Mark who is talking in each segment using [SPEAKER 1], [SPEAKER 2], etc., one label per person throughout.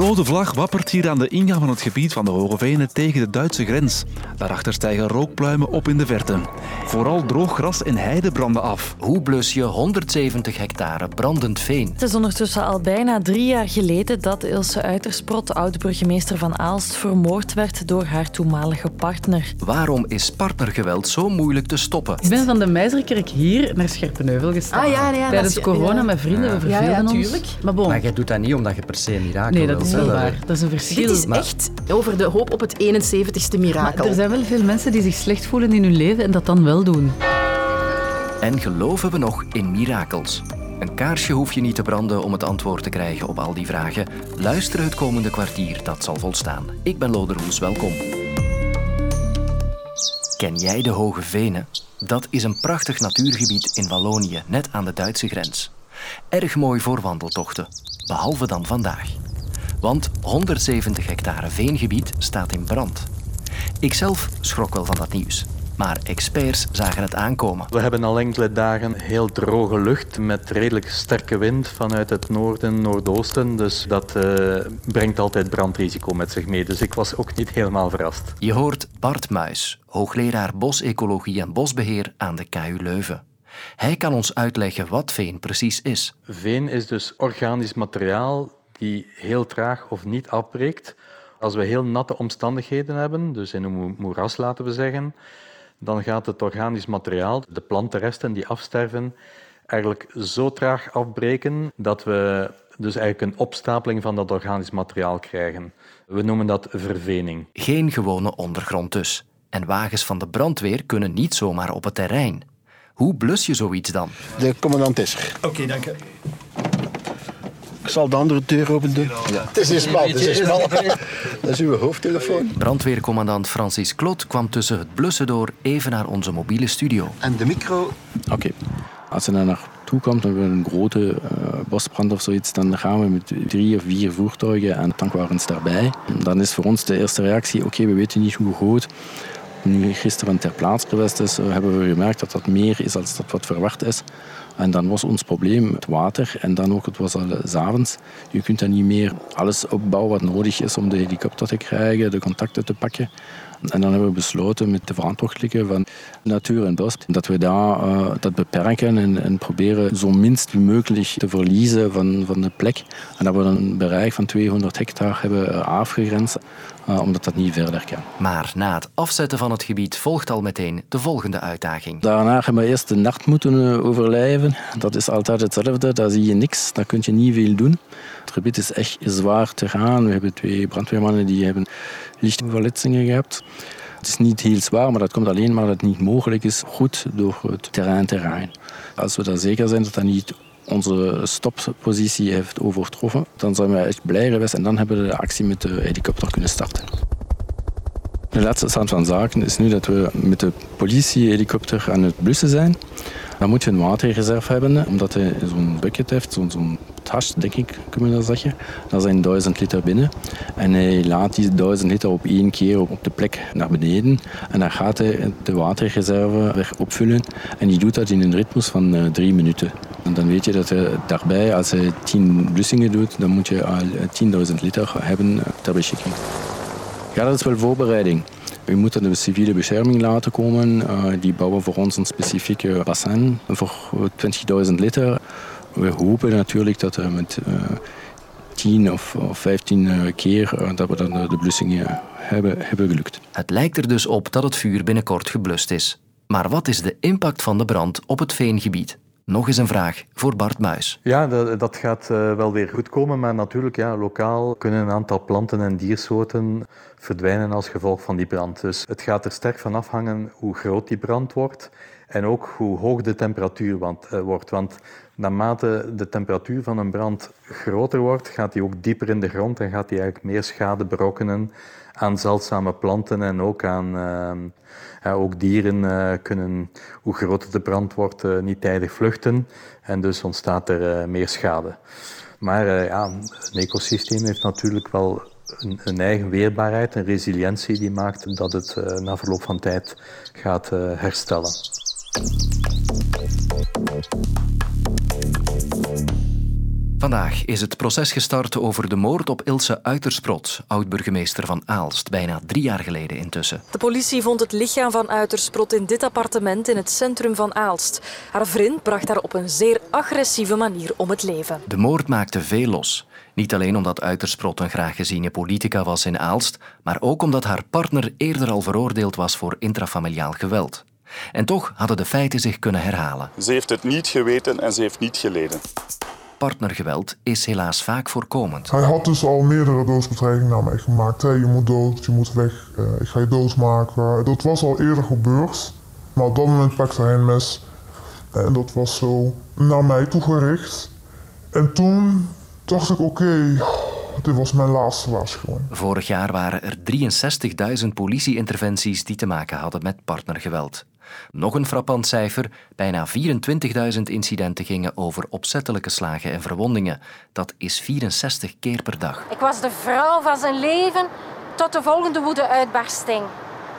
[SPEAKER 1] rode vlag wappert hier aan de ingang van het gebied van de Hoge Venen tegen de Duitse grens. Daarachter stijgen rookpluimen op in de verte. Vooral droog gras en heide branden af.
[SPEAKER 2] Hoe blus je 170 hectare brandend veen?
[SPEAKER 3] Het is ondertussen al bijna drie jaar geleden dat Ilse Uitersprot, oud-burgemeester van Aalst, vermoord werd door haar toenmalige partner.
[SPEAKER 2] Waarom is partnergeweld zo moeilijk te stoppen?
[SPEAKER 4] Ik ben van de Meizerkerk hier naar Scherpenheuvel gestaan.
[SPEAKER 5] Ah, ja, ja,
[SPEAKER 4] Tijdens corona
[SPEAKER 5] ja.
[SPEAKER 4] met vrienden, we
[SPEAKER 5] Ja, ja,
[SPEAKER 4] verveelden ons. Maar bon,
[SPEAKER 6] Maar jij doet dat niet omdat je per se een mirakel
[SPEAKER 4] nee, dat is waar. Dat is een verschil.
[SPEAKER 5] Dit is
[SPEAKER 4] Maar-
[SPEAKER 5] echt over de hoop op het 71ste mirakel.
[SPEAKER 4] Maar er zijn wel veel mensen die zich slecht voelen in hun leven en dat dan wel doen.
[SPEAKER 2] En geloven we nog in mirakels? Een kaarsje hoef je niet te branden om het antwoord te krijgen op al die vragen. Luister het komende kwartier, dat zal volstaan. Ik ben Loderoes, welkom. Ken jij de Hoge Venen? Dat is een prachtig natuurgebied in Wallonië, net aan de Duitse grens. Erg mooi voor wandeltochten, behalve dan vandaag. Want 170 hectare veengebied staat in brand. Ikzelf schrok wel van dat nieuws. Maar experts zagen het aankomen.
[SPEAKER 7] We hebben al enkele dagen heel droge lucht met redelijk sterke wind vanuit het noorden, noordoosten. Dus dat eh, brengt altijd brandrisico met zich mee. Dus ik was ook niet helemaal verrast.
[SPEAKER 2] Je hoort Bart Muis, hoogleraar bosecologie en bosbeheer aan de KU Leuven. Hij kan ons uitleggen wat veen precies is.
[SPEAKER 7] Veen is dus organisch materiaal die heel traag of niet afbreekt. Als we heel natte omstandigheden hebben, dus in een mo- moeras laten we zeggen, dan gaat het organisch materiaal, de plantenresten die afsterven, eigenlijk zo traag afbreken dat we dus eigenlijk een opstapeling van dat organisch materiaal krijgen. We noemen dat vervening.
[SPEAKER 2] Geen gewone ondergrond dus. En wagens van de brandweer kunnen niet zomaar op het terrein. Hoe blus je zoiets dan?
[SPEAKER 8] De commandant is er.
[SPEAKER 9] Oké, dank je.
[SPEAKER 8] Ik zal de andere deur open doen. Het is hier smal, het is hier. Dat is uw hoofdtelefoon.
[SPEAKER 2] Brandweercommandant Francis Klot kwam tussen het blussen door even naar onze mobiele studio.
[SPEAKER 8] En de micro.
[SPEAKER 10] Oké. Als je daar naartoe komt, dan hebben we een grote eh, bosbrand of zoiets, dan gaan we met drie of vier voertuigen en tankwagens daarbij. Dan is voor ons de eerste reactie, oké, we weten niet hoe groot. Nu gisteren ter plaatse geweest is, hebben we gemerkt dat dat meer is dan dat wat verwacht is. En dan was ons probleem het water en dan ook, het was al avonds. Je kunt dan niet meer alles opbouwen wat nodig is om de helikopter te krijgen, de contacten te pakken. En dan hebben we besloten met de verantwoordelijke van Natuur en Bos dat we daar eh, dat beperken en, en proberen zo minst mogelijk te verliezen van, van de plek. En dat we dan een bereik van 200 hectare hebben eh, afgegrensd, eh, omdat dat niet verder kan.
[SPEAKER 2] Maar na het afzetten van het gebied volgt al meteen de volgende uitdaging.
[SPEAKER 10] Daarna hebben we eerst de nacht moeten overleven. Dat is altijd hetzelfde, daar zie je niks, daar kun je niet veel doen. Het gebied is echt zwaar te gaan. We hebben twee brandweermannen die hebben lichte verletzingen gehad. Het is niet heel zwaar, maar dat komt alleen maar dat het niet mogelijk is goed door het terrein te rijden. Als we daar zeker zijn dat dat niet onze stoppositie heeft overtroffen, dan zijn we echt blij geweest en dan hebben we de actie met de helikopter kunnen starten. De laatste stand van zaken is nu dat we met de politiehelikopter aan het blussen zijn. Dan moet je een waterreserve hebben, omdat hij zo'n bucket heeft, zo'n tas, denk ik, kunnen we zeggen. Zijn 1000 liter binnen. En hij laat die 1000 liter op één keer op de plek naar beneden. En dan gaat hij de waterreserve weer opvullen. En die doet dat in een ritmus van eh, drie minuten. En dan weet je dat hij daarbij, als hij 10 blussingen doet, dan moet je al eh, 10.000 liter hebben eh, ter beschikking. Ja, dat is wel voorbereiding. We moeten de civiele bescherming laten komen. Eh, die bouwen voor ons een specifieke bassin voor 20.000 liter. We hopen natuurlijk dat we met eh 10 of, of 15 eh, keer eh, dat we dan de, blussingen hebben, hebben gelukt.
[SPEAKER 2] Het lijkt er dus op dat het vuur binnenkort geblust is. Maar wat is de impact van de brand op het veengebied? Nog eens een vraag voor Bart Muis.
[SPEAKER 7] Ja, dat, dat gaat eh, wel weer goed komen, maar natuurlijk, ja, lokaal kunnen een aantal planten en diersoorten verdwijnen als gevolg van die brand. Dus het gaat er sterk van afhangen hoe groot die brand wordt en ook hoe hoog de temperatuur want, eh, wordt. Want naarmate de temperatuur van een brand groter wordt, gaat die ook dieper in de grond en gaat die eigenlijk meer schade berokkenen aan zeldzame planten en ook aan ja, ook dieren eh, kunnen, hoe groter de brand wordt, eh, niet tijdig vluchten en dus ontstaat er eh, meer schade. Maar eh, ja, een ecosysteem heeft natuurlijk wel een, een eigen weerbaarheid, een resilientie die maakt dat het eh, na verloop van tijd gaat eh, herstellen.
[SPEAKER 2] Vandaag is het proces gestart over de moord op Ilse Uitersprot, oud-burgemeester van Aalst, bijna drie jaar geleden intussen.
[SPEAKER 9] De politie vond het lichaam van Uitersprot in dit appartement in het centrum van Aalst. Haar vriend bracht haar op een zeer agressieve manier om het leven.
[SPEAKER 2] De moord maakte veel los. Niet alleen omdat Uitersprot een graag geziene politica was in Aalst, maar ook omdat haar partner eerder al veroordeeld was voor intrafamiliaal geweld. En toch hadden de feiten zich kunnen herhalen.
[SPEAKER 11] Ze heeft het niet geweten en ze heeft niet geleden.
[SPEAKER 2] Partnergeweld is helaas vaak voorkomend.
[SPEAKER 12] Hij had dus al meerdere doodsbedreigingen naar mij gemaakt. Hey, je moet dood, je moet weg, uh, ik ga je doodmaken. Dat was al eerder gebeurd. Maar op dat moment pakte hij een mes. En dat was zo naar mij toegericht. En toen dacht ik, oké, dit was mijn laatste waarschuwing.
[SPEAKER 2] Vorig jaar waren er 63.000 politieinterventies die te maken hadden met partnergeweld. Nog een frappant cijfer: bijna 24.000 incidenten gingen over opzettelijke slagen en verwondingen. Dat is 64 keer per dag.
[SPEAKER 13] Ik was de vrouw van zijn leven tot de volgende woede-uitbarsting.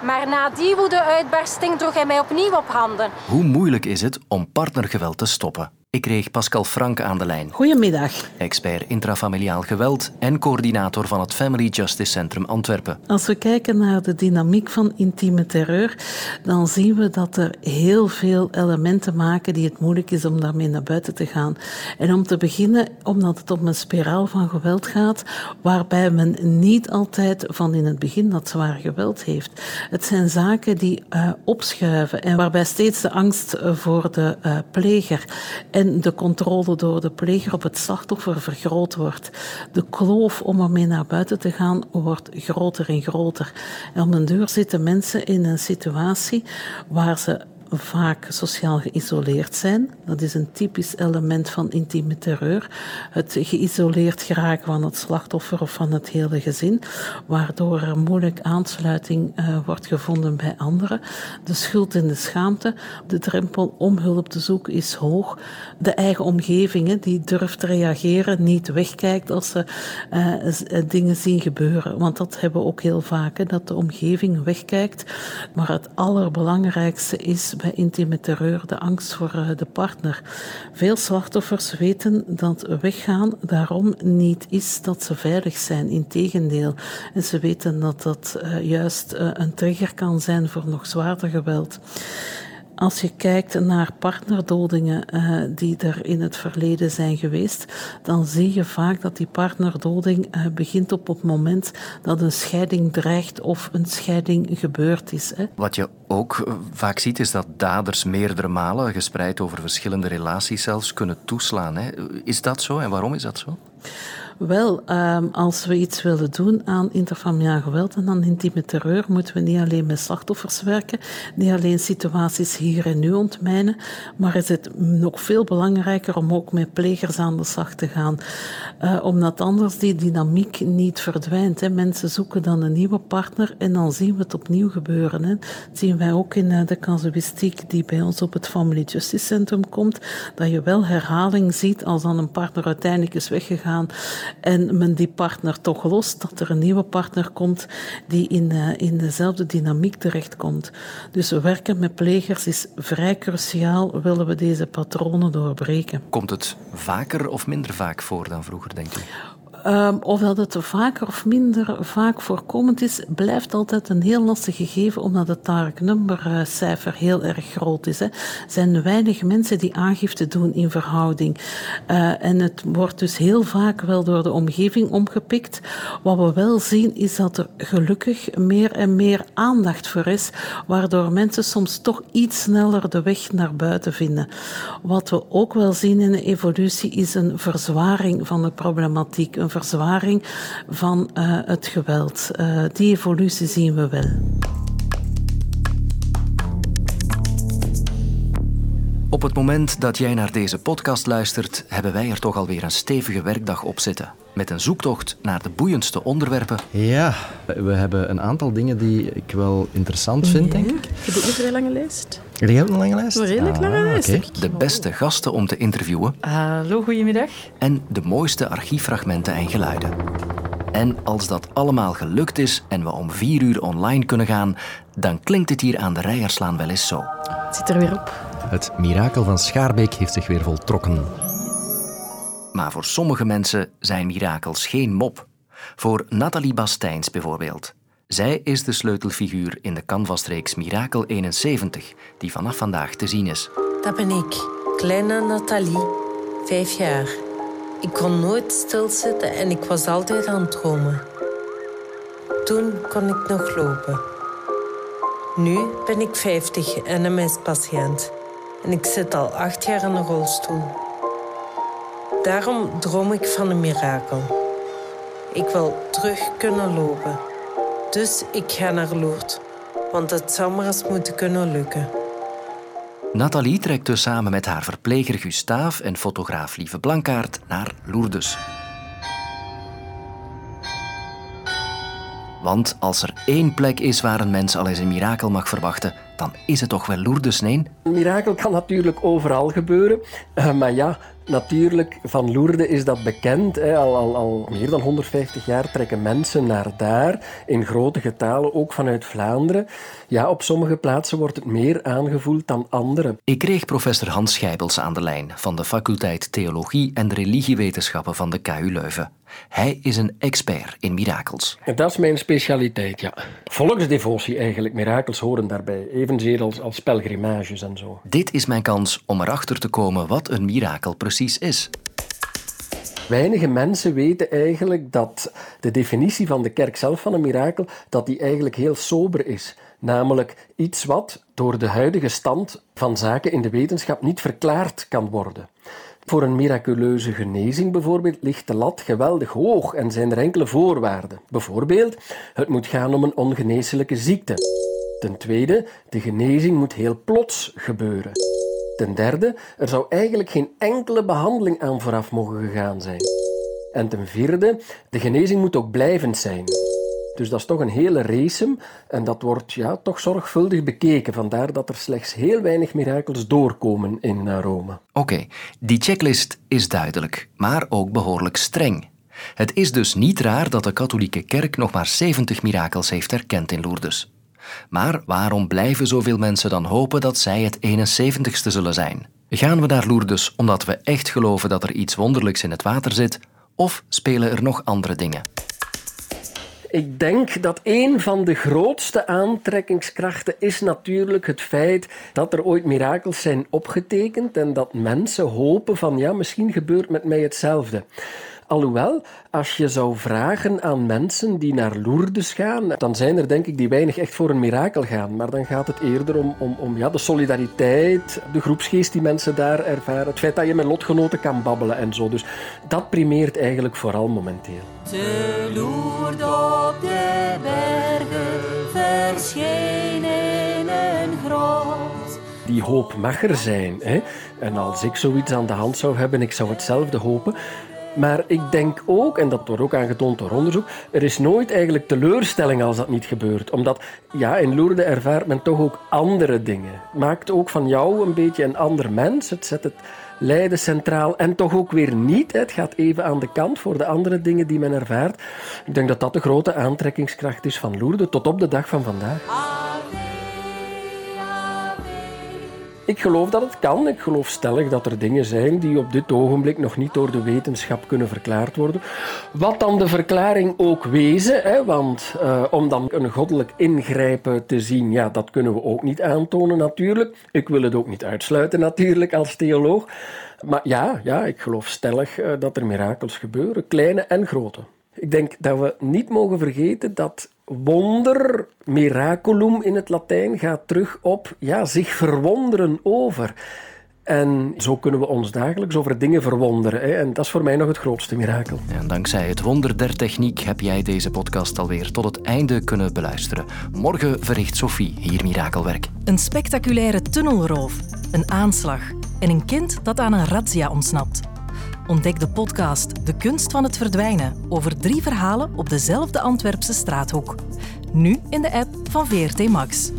[SPEAKER 13] Maar na die woede-uitbarsting droeg hij mij opnieuw op handen.
[SPEAKER 2] Hoe moeilijk is het om partnergeweld te stoppen? Ik kreeg Pascal Frank aan de lijn.
[SPEAKER 14] Goedemiddag.
[SPEAKER 2] Expert intrafamiliaal geweld en coördinator van het Family Justice Centrum Antwerpen.
[SPEAKER 14] Als we kijken naar de dynamiek van intieme terreur, dan zien we dat er heel veel elementen maken die het moeilijk is om daarmee naar buiten te gaan. En om te beginnen, omdat het om een spiraal van geweld gaat, waarbij men niet altijd van in het begin dat zware geweld heeft. Het zijn zaken die uh, opschuiven en waarbij steeds de angst voor de uh, pleger en de controle door de pleger op het slachtoffer vergroot wordt. De kloof om ermee naar buiten te gaan wordt groter en groter. En deur zitten mensen in een situatie waar ze vaak sociaal geïsoleerd zijn. Dat is een typisch element van intieme terreur. Het geïsoleerd geraken van het slachtoffer of van het hele gezin, waardoor er moeilijk aansluiting uh, wordt gevonden bij anderen. De schuld en de schaamte, de drempel om hulp te zoeken is hoog. De eigen omgeving, die durft reageren, niet wegkijkt als ze uh, dingen zien gebeuren. Want dat hebben we ook heel vaak, dat de omgeving wegkijkt. Maar het allerbelangrijkste is bij intieme terreur, de angst voor eh, de partner. Veel slachtoffers weten dat weggaan daarom niet is dat ze veilig zijn. Integendeel. En ze weten dat dat uh, juist uh, een trigger kan zijn voor nog zwaarder geweld. Als je kijkt naar partnerdodingen uh, die er in het verleden zijn geweest, dan zie je vaak dat die partnerdoding uh, begint op het moment dat een scheiding dreigt of een scheiding gebeurd is. Hè.
[SPEAKER 2] Wat je ook uh, vaak ziet, is dat daders meerdere malen, gespreid over verschillende relaties zelfs, kunnen toeslaan. Hè. Is dat zo en waarom is dat zo?
[SPEAKER 14] Wel, um, als we iets willen doen aan interfamiliaal geweld en aan intieme terreur, moeten we niet alleen met slachtoffers werken, niet alleen situaties hier en nu ontmijnen, maar is het nog veel belangrijker om ook met plegers aan de slag te gaan. Uh, omdat anders die dynamiek niet verdwijnt. Hè. Mensen zoeken dan een nieuwe partner en dan zien we het opnieuw gebeuren. Hè. Dat zien wij ook in uh, de casuïstiek die bij ons op het Family Justice Centrum komt, dat je wel herhaling ziet als dan een partner uiteindelijk is weggegaan en men die partner toch lost, dat er een nieuwe partner komt die in, uh, in dezelfde dynamiek terechtkomt. Dus werken met plegers is vrij cruciaal, willen we deze patronen doorbreken.
[SPEAKER 2] Komt het vaker of minder vaak voor dan vroeger, denk u?
[SPEAKER 14] Um, ofwel het vaker of minder vaak voorkomend is, blijft altijd een heel lastig gegeven, omdat het cijfer heel erg groot is. Er zijn weinig mensen die aangifte doen in verhouding. Uh, en het wordt dus heel vaak wel door de omgeving omgepikt. Wat we wel zien is dat er gelukkig meer en meer aandacht voor is, waardoor mensen soms toch iets sneller de weg naar buiten vinden. Wat we ook wel zien in de evolutie is een verzwaring van de problematiek, verzwaring van uh, het geweld. Uh, die evolutie zien we wel.
[SPEAKER 2] Op het moment dat jij naar deze podcast luistert, hebben wij er toch alweer een stevige werkdag op zitten. Met een zoektocht naar de boeiendste onderwerpen.
[SPEAKER 6] Ja, we hebben een aantal dingen die ik wel interessant vind, denk ik.
[SPEAKER 5] Je hebt ook een vrij lange lijst.
[SPEAKER 6] Jullie hebben een lange lijst?
[SPEAKER 5] Een redelijk ah, lange lijst.
[SPEAKER 6] Okay.
[SPEAKER 2] De beste gasten om te interviewen.
[SPEAKER 3] Hallo, goedemiddag.
[SPEAKER 2] En de mooiste archieffragmenten en geluiden. En als dat allemaal gelukt is en we om vier uur online kunnen gaan, dan klinkt het hier aan de Rijerslaan wel eens zo.
[SPEAKER 5] Het zit er weer op.
[SPEAKER 6] Het mirakel van Schaarbeek heeft zich weer voltrokken.
[SPEAKER 2] Maar voor sommige mensen zijn mirakels geen mop. Voor Nathalie Bastijns bijvoorbeeld. Zij is de sleutelfiguur in de canvasreeks Mirakel 71, die vanaf vandaag te zien is.
[SPEAKER 15] Dat ben ik, kleine Nathalie, vijf jaar. Ik kon nooit stilzitten en ik was altijd aan het dromen. Toen kon ik nog lopen. Nu ben ik 50 en een MS-patiënt. En ik zit al acht jaar in een rolstoel. Daarom droom ik van een mirakel. Ik wil terug kunnen lopen. Dus ik ga naar Lourdes. Want het zou maar eens moeten kunnen lukken.
[SPEAKER 2] Nathalie trekt dus samen met haar verpleger Gustave en fotograaf Lieve Blankaart naar Lourdes. Want als er één plek is waar een mens al eens een mirakel mag verwachten, dan is het toch wel Lourdes, nee?
[SPEAKER 16] Een mirakel kan natuurlijk overal gebeuren. Uh, maar ja, natuurlijk, van Lourdes is dat bekend. Al, al, al meer dan 150 jaar trekken mensen naar daar, in grote getalen, ook vanuit Vlaanderen. Ja, op sommige plaatsen wordt het meer aangevoeld dan andere.
[SPEAKER 2] Ik kreeg professor Hans Schijbels aan de lijn van de faculteit Theologie en Religiewetenschappen van de KU Leuven. Hij is een expert in mirakels.
[SPEAKER 16] En dat is mijn specialiteit, ja. Volksdevotie eigenlijk, mirakels horen daarbij. Evenzeer als, als pelgrimages en zo.
[SPEAKER 2] Dit is mijn kans om erachter te komen wat een mirakel precies is.
[SPEAKER 16] Weinige mensen weten eigenlijk dat de definitie van de kerk zelf van een mirakel dat die eigenlijk heel sober is. Namelijk iets wat door de huidige stand van zaken in de wetenschap niet verklaard kan worden. Voor een miraculeuze genezing bijvoorbeeld ligt de lat geweldig hoog en zijn er enkele voorwaarden. Bijvoorbeeld, het moet gaan om een ongeneeslijke ziekte. Ten tweede, de genezing moet heel plots gebeuren. Ten derde, er zou eigenlijk geen enkele behandeling aan vooraf mogen gegaan zijn. En ten vierde, de genezing moet ook blijvend zijn. Dus dat is toch een hele race en dat wordt ja, toch zorgvuldig bekeken. Vandaar dat er slechts heel weinig mirakels doorkomen in eh, Rome.
[SPEAKER 2] Oké, die checklist is duidelijk, maar ook behoorlijk streng. Het is dus niet raar dat de katholieke kerk nog maar 70 mirakels heeft erkend in Lourdes. Maar waarom blijven zoveel mensen dan hopen dat zij het 71ste zullen zijn? Gaan we naar Lourdes omdat we echt geloven dat er iets wonderlijks in het water zit, of spelen er nog andere dingen?
[SPEAKER 16] Ik denk dat een van de grootste aantrekkingskrachten is natuurlijk het feit dat er ooit mirakels zijn opgetekend en dat mensen hopen van ja, misschien gebeurt met mij hetzelfde. Alhoewel, als je zou vragen aan mensen die naar Lourdes gaan, dan zijn er denk ik die weinig echt voor een mirakel gaan. Maar dan gaat het eerder om, om, om ja, de solidariteit, de groepsgeest die mensen daar ervaren, het feit dat je met lotgenoten kan babbelen en zo. Dus dat primeert eigenlijk vooral momenteel.
[SPEAKER 17] Te Lourdes op de bergen verschenen een grot
[SPEAKER 16] die hoop mag er zijn. Hè? En als ik zoiets aan de hand zou hebben, ik zou hetzelfde hopen. Maar ik denk ook, en dat wordt ook aangetoond door onderzoek, er is nooit eigenlijk teleurstelling als dat niet gebeurt. Omdat, ja, in Lourdes ervaart men toch ook andere dingen. Maakt ook van jou een beetje een ander mens. Het zet het lijden centraal en toch ook weer niet. Het gaat even aan de kant voor de andere dingen die men ervaart. Ik denk dat dat de grote aantrekkingskracht is van Lourdes tot op de dag van vandaag. Ik geloof dat het kan. Ik geloof stellig dat er dingen zijn die op dit ogenblik nog niet door de wetenschap kunnen verklaard worden. Wat dan de verklaring ook wezen, hè, want uh, om dan een goddelijk ingrijpen te zien, ja, dat kunnen we ook niet aantonen natuurlijk. Ik wil het ook niet uitsluiten natuurlijk als theoloog. Maar ja, ja ik geloof stellig uh, dat er mirakels gebeuren, kleine en grote. Ik denk dat we niet mogen vergeten dat wonder, miraculum in het Latijn, gaat terug op ja, zich verwonderen over. En zo kunnen we ons dagelijks over dingen verwonderen. Hè? En dat is voor mij nog het grootste mirakel.
[SPEAKER 2] En dankzij het wonder der techniek heb jij deze podcast alweer tot het einde kunnen beluisteren. Morgen verricht Sophie hier mirakelwerk.
[SPEAKER 18] Een spectaculaire tunnelroof, een aanslag en een kind dat aan een razzia ontsnapt. Ontdek de podcast De Kunst van het Verdwijnen over drie verhalen op dezelfde Antwerpse straathoek. Nu in de app van VRT Max.